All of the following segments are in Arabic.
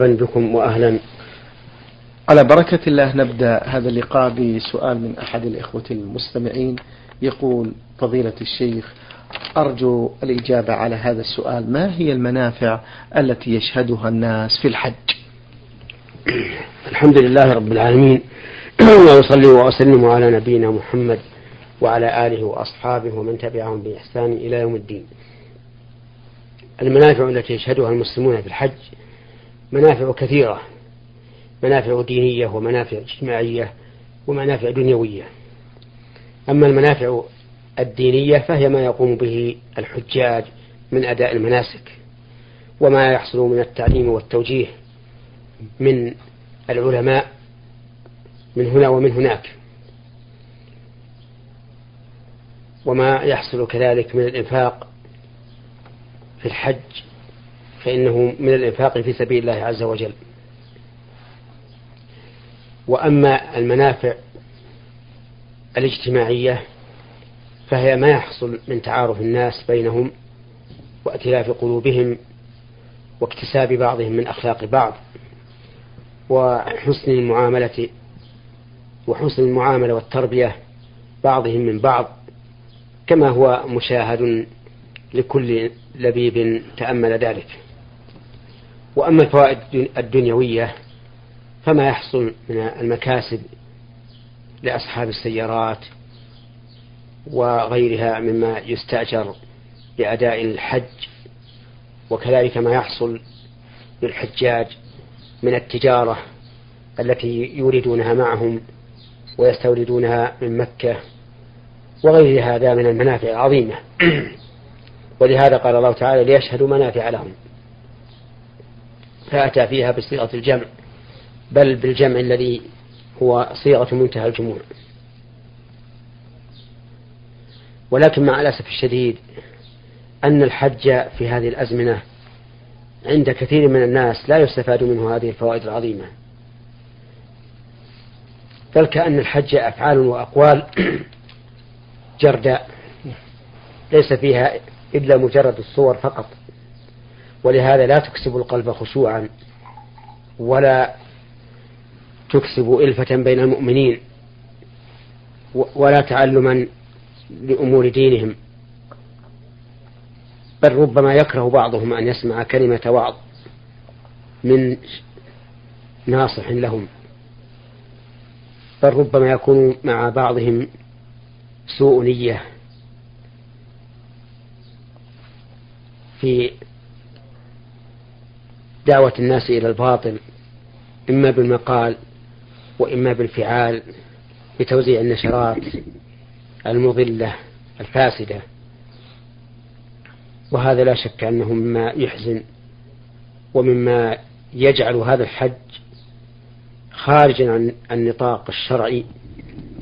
بكم وأهلا. على بركة الله نبدأ هذا اللقاء بسؤال من أحد الإخوة المستمعين. يقول فضيلة الشيخ أرجو الإجابة على هذا السؤال. ما هي المنافع التي يشهدها الناس في الحج؟ الحمد لله رب العالمين. وأصلي وأسلم على نبينا محمد وعلى آله وأصحابه ومن تبعهم بإحسان إلى يوم الدين. المنافع التي يشهدها المسلمون في الحج منافع كثيرة. منافع دينية ومنافع اجتماعية ومنافع دنيوية. أما المنافع الدينية فهي ما يقوم به الحجاج من أداء المناسك وما يحصل من التعليم والتوجيه من العلماء من هنا ومن هناك. وما يحصل كذلك من الإنفاق في الحج فإنه من الإنفاق في سبيل الله عز وجل. وأما المنافع الاجتماعية فهي ما يحصل من تعارف الناس بينهم وائتلاف قلوبهم واكتساب بعضهم من أخلاق بعض وحسن المعاملة وحسن المعاملة والتربية بعضهم من بعض كما هو مشاهد لكل لبيب تأمل ذلك. وأما الفوائد الدنيوية فما يحصل من المكاسب لأصحاب السيارات وغيرها مما يستأجر لأداء الحج وكذلك ما يحصل للحجاج من التجارة التي يوردونها معهم ويستوردونها من مكة وغير هذا من المنافع العظيمة. ولهذا قال الله تعالى ليشهدوا منافع لهم. فأتى فيها بصيغة الجمع بل بالجمع الذي هو صيغة منتهى الجموع ولكن مع الأسف الشديد أن الحج في هذه الأزمنة عند كثير من الناس لا يستفاد منه هذه الفوائد العظيمة. بل كأن الحج أفعال وأقوال جرداء ليس فيها إلا مجرد الصور فقط. ولهذا لا تكسب القلب خشوعا ولا تكسب إلفة بين المؤمنين ولا تعلما لأمور دينهم. بل ربما يكره بعضهم أن يسمع كلمة وعظ من ناصح لهم. بل ربما يكون مع بعضهم سوء نية في دعوة الناس إلى الباطل إما بالمقال وإما بالفعال بتوزيع النشرات المضلة الفاسدة. وهذا لا شك أنه مما يحزن ومما يجعل هذا الحج خارجا عن النطاق الشرعي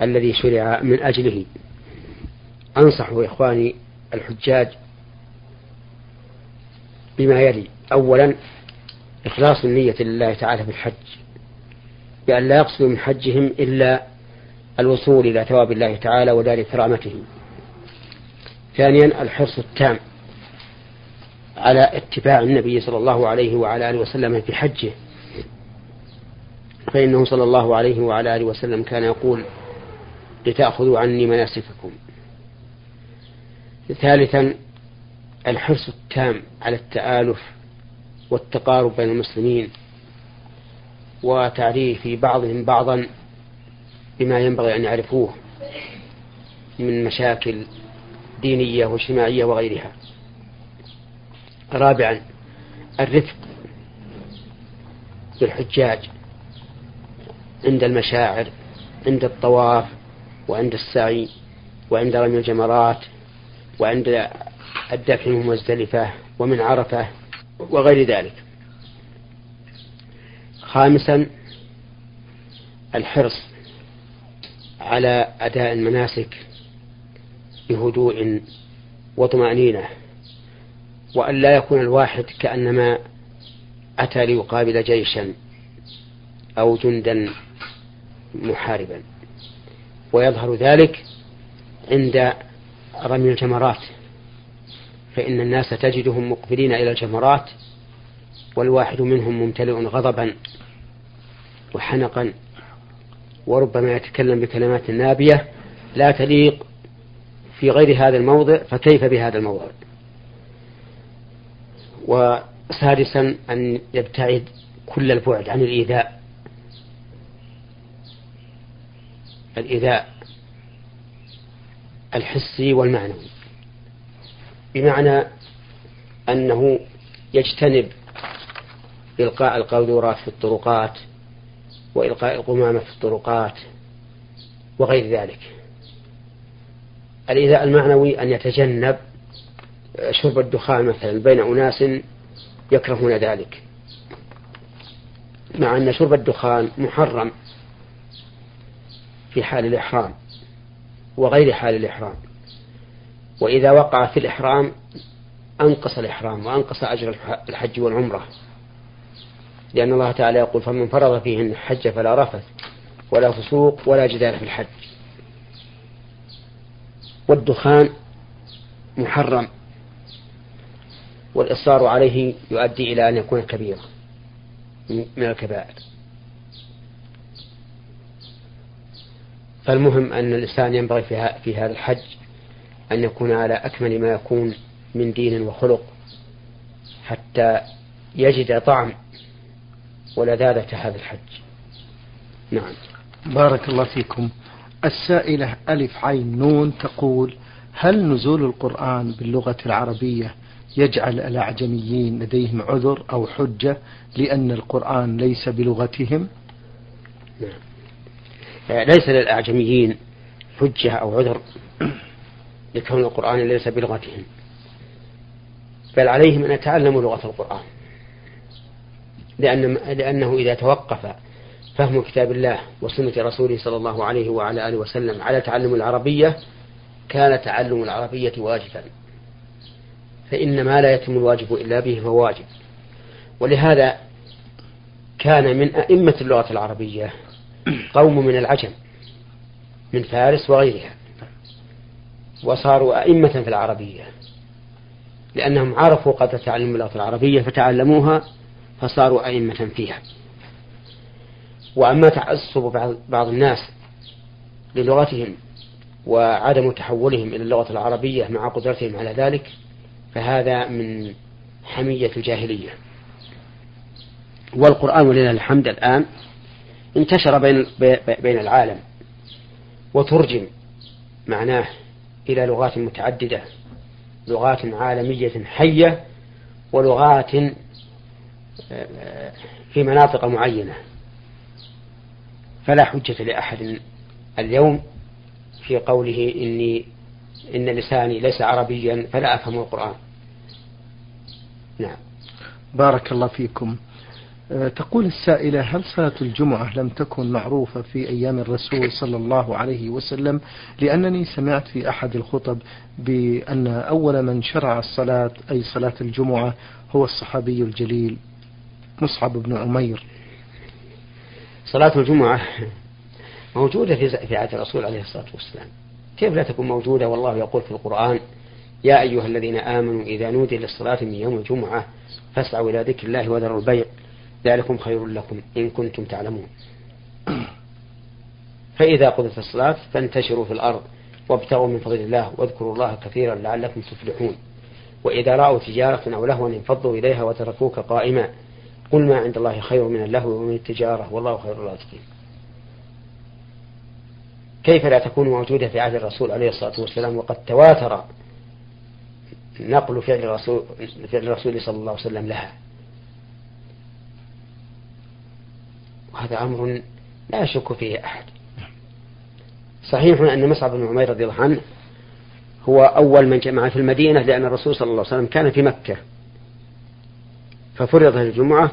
الذي شرع من أجله. أنصح إخواني الحجاج بما يلي. أولا إخلاص النية لله تعالى في الحج بأن لا يقصدوا من حجهم إلا الوصول إلى ثواب الله تعالى ودار كرامته. ثانيا الحرص التام على اتباع النبي صلى الله عليه وعلى آله وسلم في حجه. فإنه صلى الله عليه وعلى آله وسلم كان يقول لتأخذوا عني مناسككم. ثالثا الحرص التام على التآلف والتقارب بين المسلمين وتعريف بعضهم بعضا بما ينبغي أن يعرفوه من مشاكل دينية واجتماعية وغيرها. رابعا الرفق بالحجاج عند المشاعر عند الطواف وعند السعي وعند رمي الجمرات وعند الدفع من ومن عرفة وغير ذلك. خامسا الحرص على أداء المناسك بهدوء وطمأنينة وأن لا يكون الواحد كأنما أتى ليقابل جيشا أو جندا محاربا. ويظهر ذلك عند رمي الجمرات. فإن الناس تجدهم مقبلين إلى الجمرات والواحد منهم ممتلئ غضبا وحنقا وربما يتكلم بكلمات نابية لا تليق في غير هذا الموضع فكيف بهذا الموضع؟ وسادسا أن يبتعد كل البعد عن الإيذاء. الإيذاء الحسي والمعنوي. بمعنى أنه يجتنب إلقاء القاذورات في الطرقات وإلقاء القمامة في الطرقات وغير ذلك. الإيذاء المعنوي أن يتجنب شرب الدخان مثلا بين أناس يكرهون ذلك. مع أن شرب الدخان محرم في حال الإحرام وغير حال الإحرام. وإذا وقع في الإحرام أنقص الإحرام وأنقص أجر الحج والعمرة. لأن الله تعالى يقول فمن فرض فيهن الحج فلا رفث ولا فسوق ولا جدال في الحج. والدخان محرم والإصرار عليه يؤدي إلى أن يكون كبيرا من الكبائر. فالمهم أن الإنسان ينبغي في هذا الحج أن يكون على أكمل ما يكون من دين وخلق حتى يجد طعم ولذاذة هذا الحج. نعم. بارك الله فيكم. السائلة ألف عين نون تقول هل نزول القرآن باللغة العربية يجعل الأعجميين لديهم عذر أو حجة لأن القرآن ليس بلغتهم؟ نعم. ليس للأعجميين حجة أو عذر. لكون القرآن ليس بلغتهم. بل عليهم أن يتعلموا لغة القرآن. لأن لأنه إذا توقف فهم كتاب الله وسنة رسوله صلى الله عليه وعلى آله وسلم على تعلم العربية كان تعلم العربية واجبا. فإن ما لا يتم الواجب إلا به فهو واجب. ولهذا كان من أئمة اللغة العربية قوم من العجم من فارس وغيرها. وصاروا أئمة في العربية. لأنهم عرفوا قدر تعلم اللغة العربية فتعلموها فصاروا أئمة فيها. وأما تعصب بعض الناس للغتهم وعدم تحولهم إلى اللغة العربية مع قدرتهم على ذلك فهذا من حمية الجاهلية. والقرآن ولله الحمد الآن انتشر بين بين العالم وترجم معناه إلى لغات متعددة لغات عالمية حية ولغات في مناطق معينة. فلا حجة لأحد اليوم في قوله إني إن لساني ليس عربيا فلا أفهم القرآن. نعم. بارك الله فيكم. تقول السائلة هل صلاة الجمعة لم تكن معروفة في أيام الرسول صلى الله عليه وسلم؟ لأنني سمعت في أحد الخطب بأن أول من شرع الصلاة أي صلاة الجمعة هو الصحابي الجليل مصعب بن عمير. صلاة الجمعة موجودة في في عهد الرسول عليه الصلاة والسلام. كيف لا تكون موجودة؟ والله يقول في القرآن يا أيها الذين آمنوا إذا نودي للصلاة من يوم الجمعة فاسعوا إلى ذكر الله وذروا البيع. ذلكم خير لكم إن كنتم تعلمون. فإذا قضت الصلاة فانتشروا في الأرض وابتغوا من فضل الله واذكروا الله كثيرا لعلكم تفلحون. وإذا رأوا تجارة أو لهوا انفضوا إليها وتركوك قائما. قل ما عند الله خير من اللهو ومن التجارة والله خير الرازقين. كيف لا تكون موجودة في عهد الرسول عليه الصلاة والسلام وقد تواتر نقل فعل الرسول فعل الرسول صلى الله عليه وسلم لها؟ وهذا أمر لا يشك فيه أحد. صحيح أن مصعب بن عمير رضي الله عنه هو أول من جمع في المدينة لأن الرسول صلى الله عليه وسلم كان في مكة. ففرضت الجمعة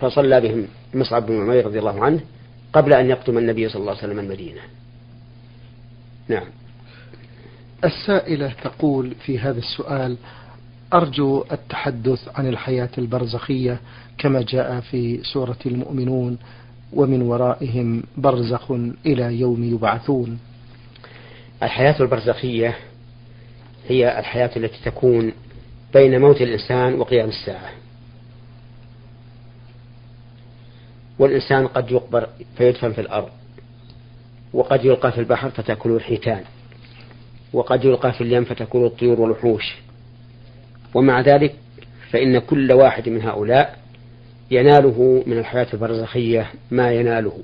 فصلى بهم مصعب بن عمير رضي الله عنه قبل أن يقدم النبي صلى الله عليه وسلم المدينة. نعم. السائلة تقول في هذا السؤال أرجو التحدث عن الحياة البرزخية كما جاء في سورة المؤمنون ومن ورائهم برزخ إلى يوم يبعثون. الحياة البرزخية هي الحياة التي تكون بين موت الإنسان وقيام الساعة. والإنسان قد يقبر فيدفن في الأرض وقد يلقى في البحر فتأكله الحيتان وقد يلقى في اليم فتأكله الطيور والوحوش. ومع ذلك فإن كل واحد من هؤلاء يناله من الحياة البرزخية ما يناله.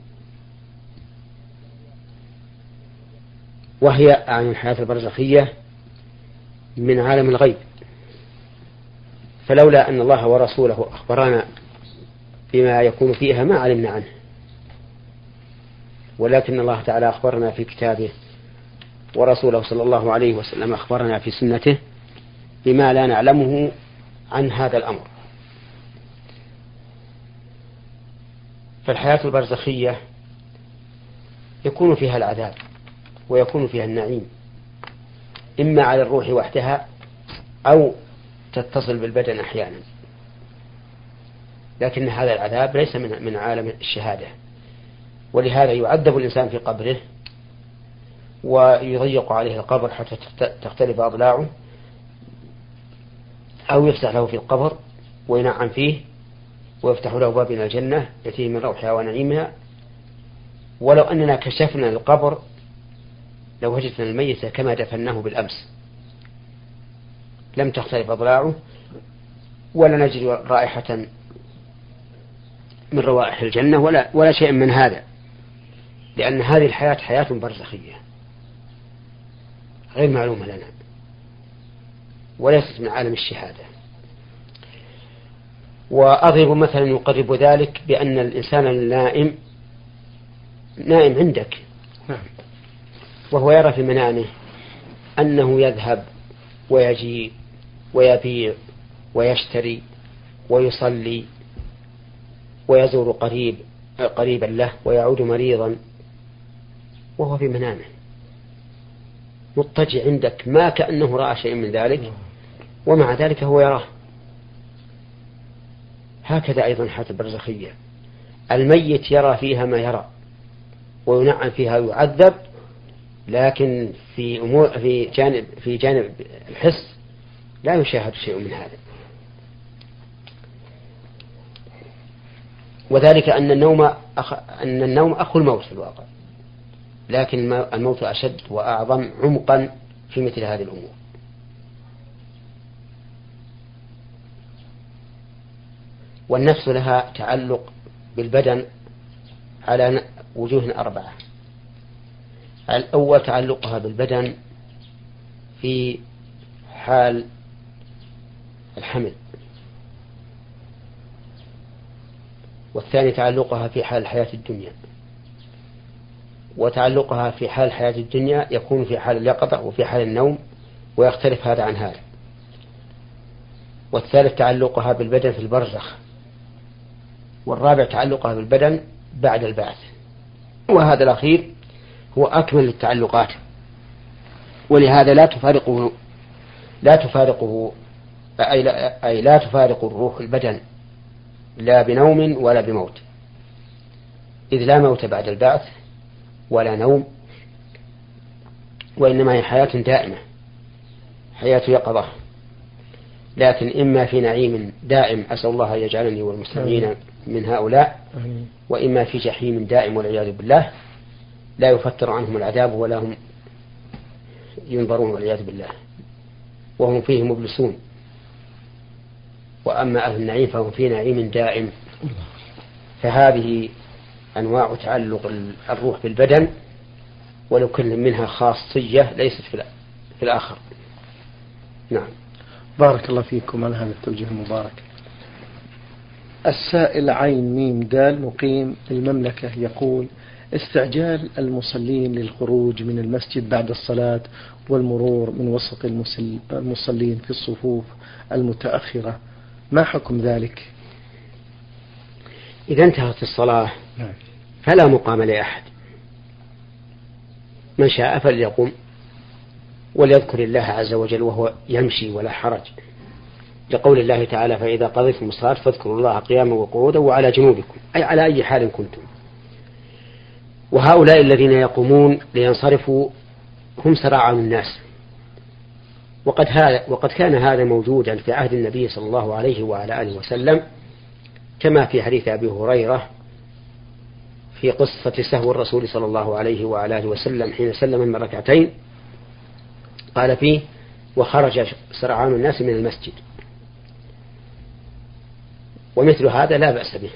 وهي عن الحياة البرزخية من عالم الغيب. فلولا أن الله ورسوله أخبرانا بما يكون فيها ما علمنا عنه. ولكن الله تعالى أخبرنا في كتابه ورسوله صلى الله عليه وسلم أخبرنا في سنته بما لا نعلمه عن هذا الأمر. فالحياة البرزخية يكون فيها العذاب ويكون فيها النعيم إما على الروح وحدها أو تتصل بالبدن أحيانا. لكن هذا العذاب ليس من من عالم الشهادة. ولهذا يعذب الإنسان في قبره ويضيق عليه القبر حتى تختلف أضلاعه. أو يفتح له في القبر وينعم فيه ويفتح له باب إلى الجنة يأتيه من روحها ونعيمها. ولو أننا كشفنا القبر لوجدنا الميت كما دفناه بالأمس. لم تختلف أضلاعه ولا نجد رائحة من روائح الجنة ولا ولا شيء من هذا لأن هذه الحياة حياة برزخية. غير معلومة لنا. وليست من عالم الشهادة. وأضرب مثلا يقرب ذلك بأن الإنسان النائم نائم عندك. نعم. وهو يرى في منامه أنه يذهب ويجيء ويبيع ويشتري ويصلي ويزور قريب قريبا له ويعود مريضا وهو في منامه. مضطجع عندك ما كأنه رأى شيء من ذلك. ومع ذلك هو يراه. هكذا أيضا حياة البرزخية. الميت يرى فيها ما يرى وينعم فيها ويعذب لكن في أمور في جانب في جانب الحس لا يشاهد شيء من هذا. وذلك أن النوم أخ... أن النوم أخو الموت في الواقع لكن الموت أشد وأعظم عمقا في مثل هذه الأمور. والنفس لها تعلق بالبدن على وجوه أربعة. الأول تعلقها بالبدن في حال الحمل. والثاني تعلقها في حال الحياة الدنيا. وتعلقها في حال الحياة الدنيا يكون في حال اليقظة وفي حال النوم ويختلف هذا عن هذا. والثالث تعلقها بالبدن في البرزخ. والرابع تعلقها بالبدن بعد البعث. وهذا الأخير هو أكمل التعلقات. ولهذا لا تفارقه لا تفارقه أي لا, أي لا تفارق الروح البدن لا بنوم ولا بموت. إذ لا موت بعد البعث ولا نوم وإنما هي حياة دائمة حياة يقظة. لكن إما في نعيم دائم أسأل الله أن يجعلني والمسلمين من هؤلاء وإما في جحيم دائم والعياذ بالله لا يفتر عنهم العذاب ولا هم ينظرون والعياذ بالله وهم فيه مبلسون. وأما أهل النعيم فهم في نعيم دائم. فهذه أنواع تعلق الروح بالبدن ولو كل منها خاصية ليست في الآخر. نعم. بارك الله فيكم. على هذا التوجيه المبارك. السائل عين ميم دال مقيم المملكة يقول استعجال المصلين للخروج من المسجد بعد الصلاة والمرور من وسط المصلين في الصفوف المتأخرة ما حكم ذلك؟ إذا انتهت الصلاة نعم. فلا مقام لأحد. من شاء فليقم. وليذكر الله عز وجل وهو يمشي ولا حرج. لقول الله تعالى فإذا قضيتم الصلاة فاذكروا الله قياما وقعودا وعلى جنوبكم أي على أي حال كنتم. وهؤلاء الذين يقومون لينصرفوا هم سراعان الناس. وقد, هذا وقد كان هذا موجودا في عهد النبي صلى الله عليه وعلى آله وسلم كما في حديث أبي هريرة في قصة سهو الرسول صلى الله عليه وعلى آله وسلم حين سلم من ركعتين. قال فيه وخرج سرعان الناس من المسجد. ومثل هذا لا بأس به.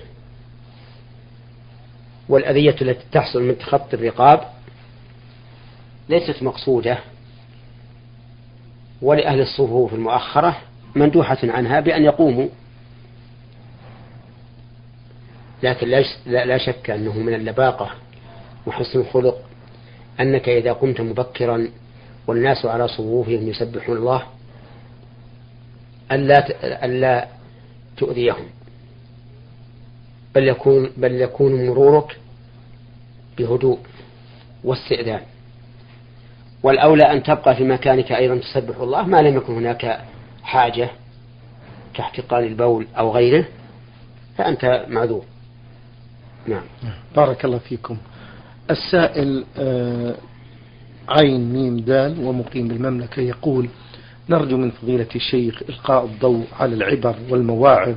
والأذية التي تحصل من تخطي الرقاب ليست مقصودة. ولأهل الصفوف المؤخرة مندوحة عنها بأن يقوموا. لكن لا شك أنه من اللباقة وحسن الخلق أنك إذا قمت مبكرا والناس على صفوفهم يسبحون الله ألا ألا تؤذيهم. بل يكون بل يكون مرورك بهدوء واستئذان والأولى أن تبقى في مكانك أيضا تسبح الله ما لم يكن هناك حاجة كاحتقان البول أو غيره فأنت معذور. نعم. بارك الله فيكم. السائل آه، عين ميم دال ومقيم بالمملكة يقول نرجو من فضيلة الشيخ إلقاء الضوء على العبر والمواعظ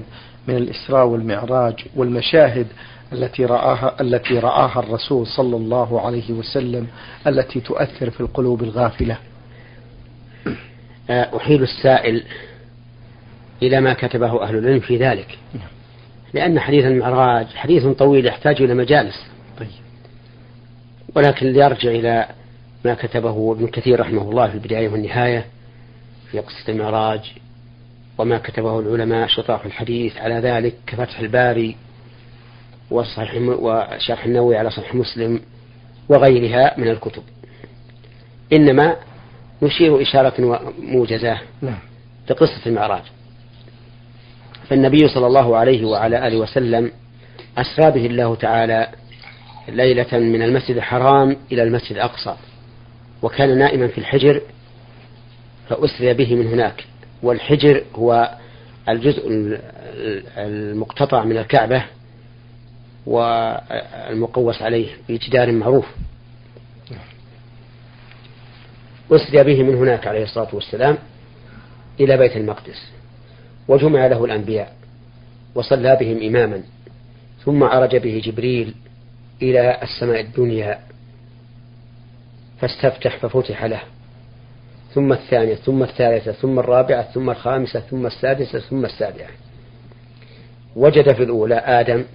من الإسراء والمعراج والمشاهد التي رآها التي رآها الرسول صلى الله عليه وسلم التي تؤثر في القلوب الغافلة. آه، أحيل السائل إلى ما كتبه أهل العلم في ذلك. لأن حديث المعراج حديث طويل يحتاج إلى مجالس. طيب. ولكن ليرجع إلى ما كتبه ابن كثير رحمه الله في البداية والنهاية في قصة المعراج وما كتبه العلماء شطاح الحديث. على ذلك كفتح الباري وصحيح وشرح النووي على صحيح مسلم وغيرها من الكتب. إنما نشير إشارة موجزة نعم. لقصة المعراج. فالنبي صلى الله عليه وعلى آله وسلم أسرى به الله تعالى ليلة من المسجد الحرام إلى المسجد الأقصى. وكان نائما في الحجر فأسري به من هناك. والحجر هو الجزء المقتطع من الكعبة والمقوس عليه بجدار معروف. أسري به من هناك عليه الصلاة والسلام إلى بيت المقدس. وجمع له الأنبياء وصلى بهم إماما. ثم عرج به جبريل إلى السماء الدنيا فاستفتح ففتح له. ثم الثانية ثم الثالثة ثم الرابعة ثم الخامسة ثم السادسة ثم السابعة. وجد في الأولى آدم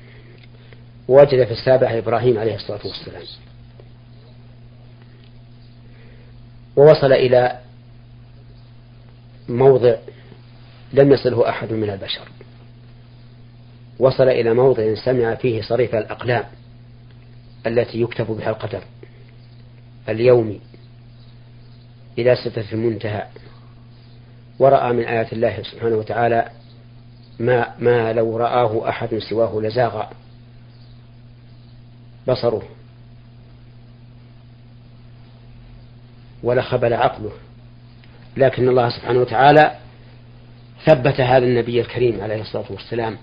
ووجد في السابعة إبراهيم عليه الصلاة والسلام. ووصل إلى موضع لم يصله أحد من البشر. وصل إلى موضع سمع فيه صريف الأقلام التي يكتب بها القدر. اليومي إلى ستة المنتهى. ورأى من آيات الله سبحانه وتعالى ما ما لو رآه أحد سواه لزاغ بصره ولخبل عقله. لكن الله سبحانه وتعالى ثبت هذا النبي الكريم عليه الصلاة والسلام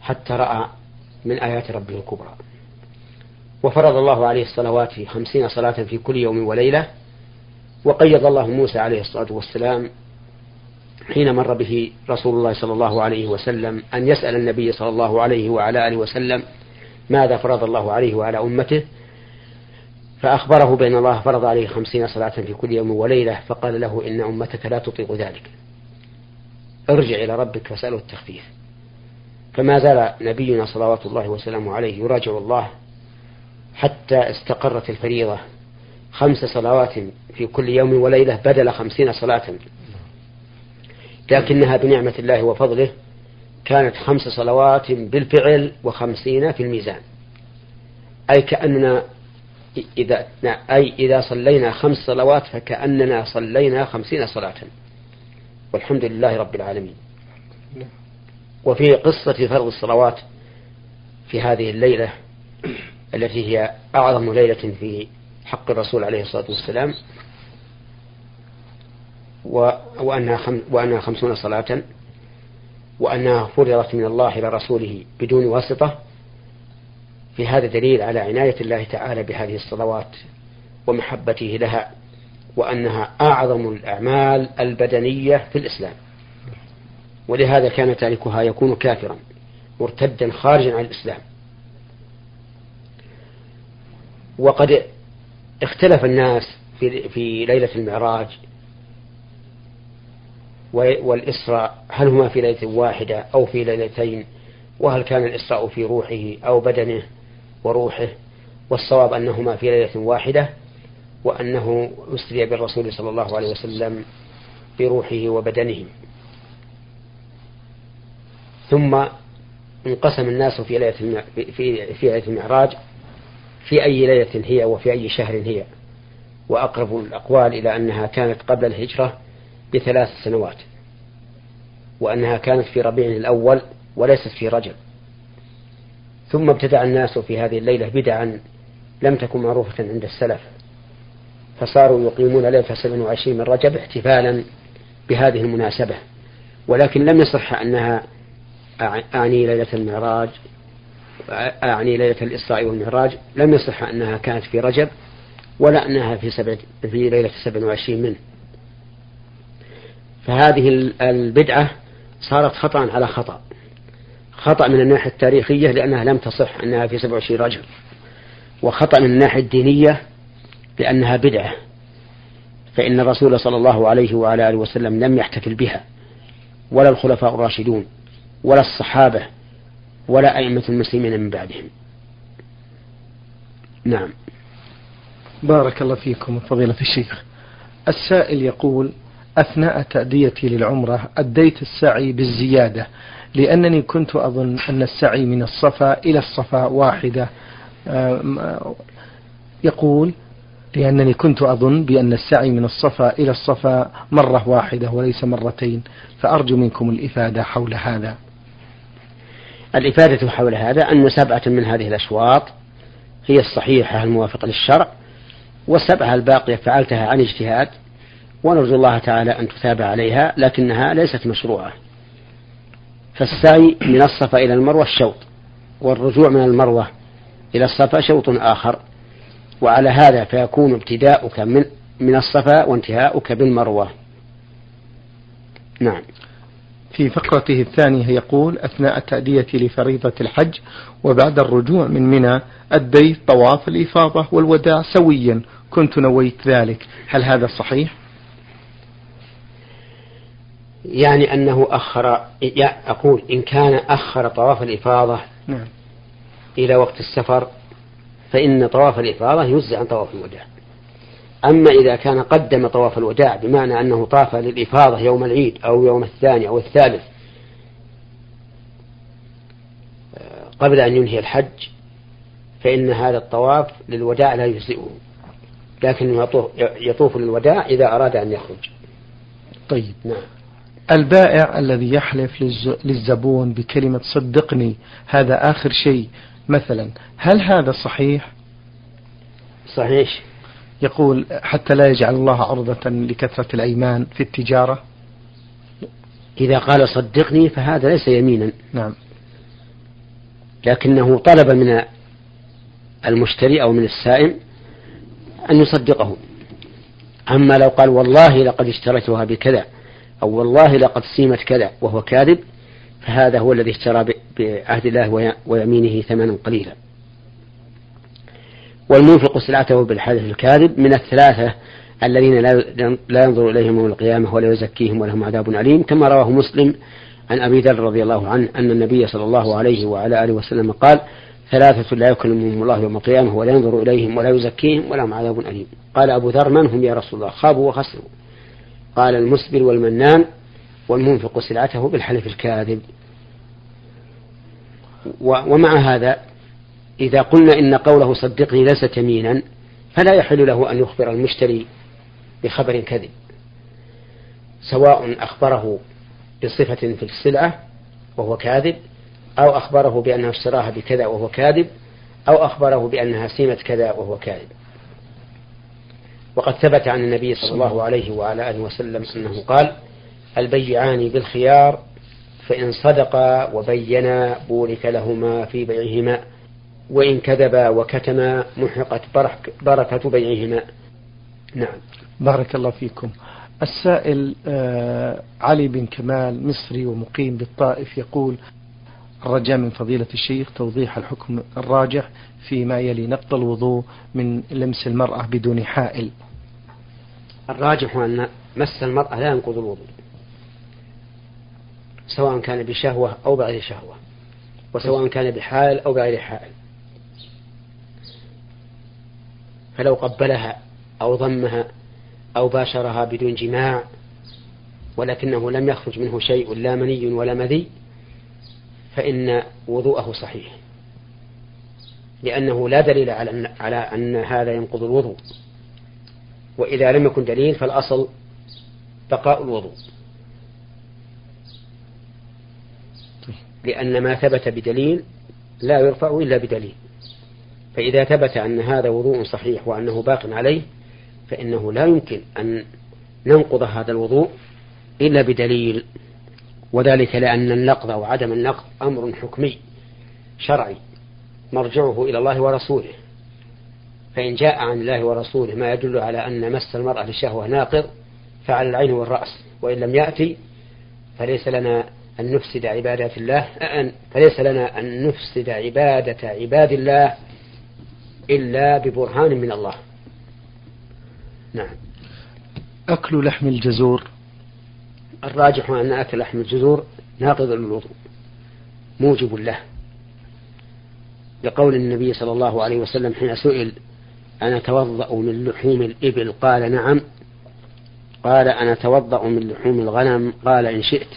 حتى رأى من آيات ربه الكبرى. وفرض الله عليه الصلوات خمسين صلاة في كل يوم وليلة وقيض الله موسى عليه الصلاة والسلام حين مر به رسول الله صلى الله عليه وسلم أن يسأل النبي صلى الله عليه وعلى آله وسلم ماذا فرض الله عليه وعلى أمته. فأخبره بأن الله فرض عليه خمسين صلاة في كل يوم وليلة فقال له إن أمتك لا تطيق ذلك. ارجع إلى ربك فاسأله التخفيف. فما زال نبينا صلوات الله وسلامه عليه يراجع الله حتى استقرت الفريضة خمس صلوات في كل يوم وليلة بدل خمسين صلاة. لكنها بنعمة الله وفضله كانت خمس صلوات بالفعل وخمسين في الميزان. أي كأننا إذا أي إذا صلينا خمس صلوات فكأننا صلينا خمسين صلاة. والحمد لله رب العالمين. وفي قصة فرض الصلوات في هذه الليلة التي هي أعظم ليلة في حق الرسول عليه الصلاة والسلام وأنها, خم وأنها خمسون صلاة وأنها فرضت من الله إلى رسوله بدون واسطة في هذا دليل على عناية الله تعالى بهذه الصلوات ومحبته لها وأنها أعظم الأعمال البدنية في الإسلام. ولهذا كان تاركها يكون كافرا مرتدا خارجا عن الإسلام. وقد اختلف الناس في, في ليلة المعراج والإسراء هل هما في ليلة واحدة أو في ليلتين وهل كان الإسراء في روحه أو بدنه وروحه والصواب أنهما في ليلة واحدة وأنه أسري بالرسول صلى الله عليه وسلم بروحه وبدنه. ثم انقسم الناس في ليلة في في ليلة المعراج في أي ليلة هي وفي أي شهر هي. وأقرب الأقوال إلى أنها كانت قبل الهجرة بثلاث سنوات وأنها كانت في ربيع الأول وليست في رجب. ثم ابتدع الناس في هذه الليلة بدعا لم تكن معروفة عند السلف فصاروا يقيمون ليلة 27 من رجب احتفالا بهذه المناسبة. ولكن لم يصح أنها أعني ليلة المعراج أعني ليلة الإسراء والمعراج لم يصح أنها كانت في رجب ولا أنها في سبع في ليلة 27 منه. فهذه البدعة صارت خطأ على خطأ. خطأ من الناحية التاريخية لأنها لم تصح أنها في 27 رجب. وخطأ من الناحية الدينية لأنها بدعة. فإن الرسول صلى الله عليه وعلى آله وسلم لم يحتفل بها. ولا الخلفاء الراشدون ولا الصحابة ولا أئمة المسلمين من بعدهم. نعم. بارك الله فيكم فضيلة الشيخ. السائل يقول أثناء تأديتي للعمرة أديت السعي بالزيادة لأنني كنت أظن أن السعي من الصفا إلى الصفا واحدة. يقول لأنني كنت أظن بأن السعي من الصفا إلى الصفا مرة واحدة وليس مرتين فأرجو منكم الإفادة حول هذا. الإفادة حول هذا أن سبعة من هذه الأشواط هي الصحيحة الموافقة للشرع والسبعة الباقية فعلتها عن اجتهاد ونرجو الله تعالى أن تثاب عليها لكنها ليست مشروعة. فالسعي من الصفا إلى المروة الشوط والرجوع من المروة إلى الصفا شوط آخر وعلى هذا فيكون ابتداؤك من من الصفا وانتهاؤك بالمروة. نعم. في فقرته الثانية يقول أثناء تأديتي لفريضة الحج وبعد الرجوع من منى أديت طواف الإفاضة والوداع سويا كنت نويت ذلك هل هذا صحيح؟ يعني أنه أخر أقول إن كان أخر طواف الإفاضة نعم. إلى وقت السفر فإن طواف الإفاضة يجزي عن طواف الوداع أما إذا كان قدم طواف الوداع بمعنى أنه طاف للإفاضة يوم العيد أو يوم الثاني أو الثالث قبل أن ينهي الحج فإن هذا الطواف للوداع لا يجزئه لكن يطوف للوداع إذا أراد أن يخرج. طيب. نعم. البائع الذي يحلف للزبون بكلمة صدقني هذا آخر شيء. مثلا هل هذا صحيح؟ صحيح. يقول حتى لا يجعل الله عرضة لكثرة الأيمان في التجارة. إذا قال صدقني فهذا ليس يمينا. نعم. لكنه طلب من المشتري أو من السائم أن يصدقه. أما لو قال والله لقد اشتريتها بكذا أو والله لقد سيمت كذا وهو كاذب فهذا هو الذي اشترى بعهد الله ويمينه ثمنا قليلا. والمنفق سلعته بالحدث الكاذب من الثلاثة الذين لا ينظر إليهم يوم القيامة ولا يزكيهم ولهم عذاب أليم كما رواه مسلم عن أبي ذر رضي الله عنه أن النبي صلى الله عليه وعلى آله وسلم قال ثلاثة لا يكلمهم الله يوم القيامة ولا ينظر إليهم ولا يزكيهم ولهم عذاب أليم. قال أبو ذر من هم يا رسول الله؟ خابوا وخسروا. قال المسبل والمنان والمنفق سلعته بالحلف الكاذب. ومع هذا إذا قلنا إن قوله صدقني ليست يمينا فلا يحل له أن يخبر المشتري بخبر كذب سواء أخبره بصفة في السلعة وهو كاذب أو أخبره بأنه اشتراها بكذا وهو كاذب أو أخبره بأنها سيمة كذا وهو كاذب. وقد ثبت عن النبي صلى الله عليه وعلى آله وسلم أنه قال البيعان بالخيار فإن صدقا وبينا بورك لهما في بيعهما. وإن كذبا وكتما محقت بركة بيعهما. نعم. بارك الله فيكم. السائل آه علي بن كمال مصري ومقيم بالطائف يقول الرجاء من فضيلة الشيخ توضيح الحكم الراجح فيما يلي نقض الوضوء من لمس المرأة بدون حائل. الراجح أن مس المرأة لا ينقض الوضوء سواء كان بشهوة أو بغير شهوة وسواء كان بحال أو بغير حال فلو قبلها أو ضمها أو باشرها بدون جماع ولكنه لم يخرج منه شيء لا مني ولا مذي فإن وضوءه صحيح. لأنه لا دليل على أن, على أن هذا ينقض الوضوء. وإذا لم يكن دليل فالأصل بقاء الوضوء. لأن ما ثبت بدليل لا يرفع إلا بدليل. فإذا ثبت أن هذا وضوء صحيح وأنه باق عليه فإنه لا يمكن أن ننقض هذا الوضوء إلا بدليل وذلك لأن النقض أو عدم النقض أمر حكمي شرعي مرجعه إلى الله ورسوله. فإن جاء عن الله ورسوله ما يدل على أن مس المرأة للشهوة ناقض فعلى العين والرأس وإن لم يأتي فليس لنا أن نفسد عبادات الله أن فليس لنا أن نفسد عبادة عباد الله. إلا ببرهان من الله. نعم. أكل لحم الجزور. الراجح أن أكل لحم الجزور ناقض للوضوء موجب له. لقول النبي صلى الله عليه وسلم حين سئل أنا أتوضأ من لحوم الإبل قال نعم. قال أنا أتوضأ من لحوم الغنم قال إن شئت.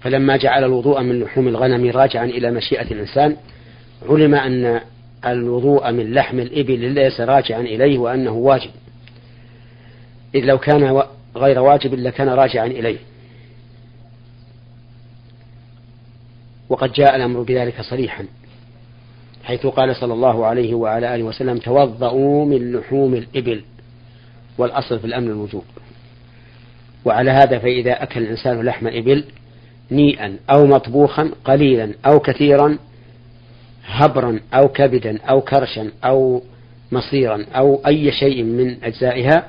فلما جعل الوضوء من لحوم الغنم راجعا إلى مشيئة الإنسان علم أن الوضوء من لحم الإبل ليس راجعا إليه وأنه واجب. إذ لو كان غير واجب لكان راجعا إليه. وقد جاء الأمر بذلك صريحا حيث قال صلى الله عليه وعلى آله وسلم توضؤوا من لحوم الإبل والأصل في الأمر الوجوب. وعلى هذا فإذا أكل الإنسان لحم إبل نيئا أو مطبوخا قليلا أو كثيرا هبرا أو كبدا أو كرشا أو مصيرا أو أي شيء من أجزائها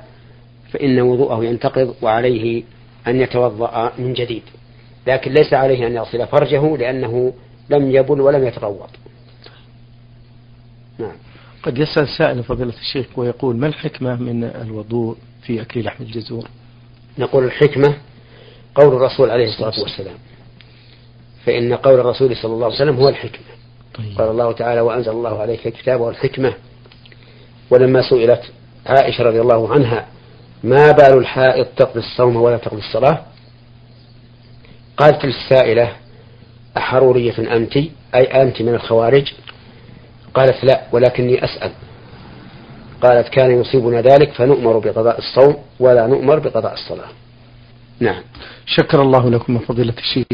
فإن وضوءه ينتقض وعليه أن يتوضأ من جديد. لكن ليس عليه أن يغسل فرجه لأنه لم يبل ولم يتغوط نعم. قد يسأل سائل فضيلة الشيخ ويقول ما الحكمة من الوضوء في أكل لحم الجزور؟ نقول الحكمة قول الرسول عليه الصلاة والسلام. فإن قول الرسول صلى الله عليه وسلم هو الحكمة. طيب. قال الله تعالى وأنزل الله عليك الكتاب والحكمة ولما سئلت عائشة رضي الله عنها ما بال الحائض تقضي الصوم ولا تقضي الصلاة؟ قالت للسائلة أحرورية أنت؟ أي أنت من الخوارج؟ قالت لا ولكني أسأل. قالت كان يصيبنا ذلك فنؤمر بقضاء الصوم ولا نؤمر بقضاء الصلاة. نعم. شكر الله لكم فضيلة الشيخ.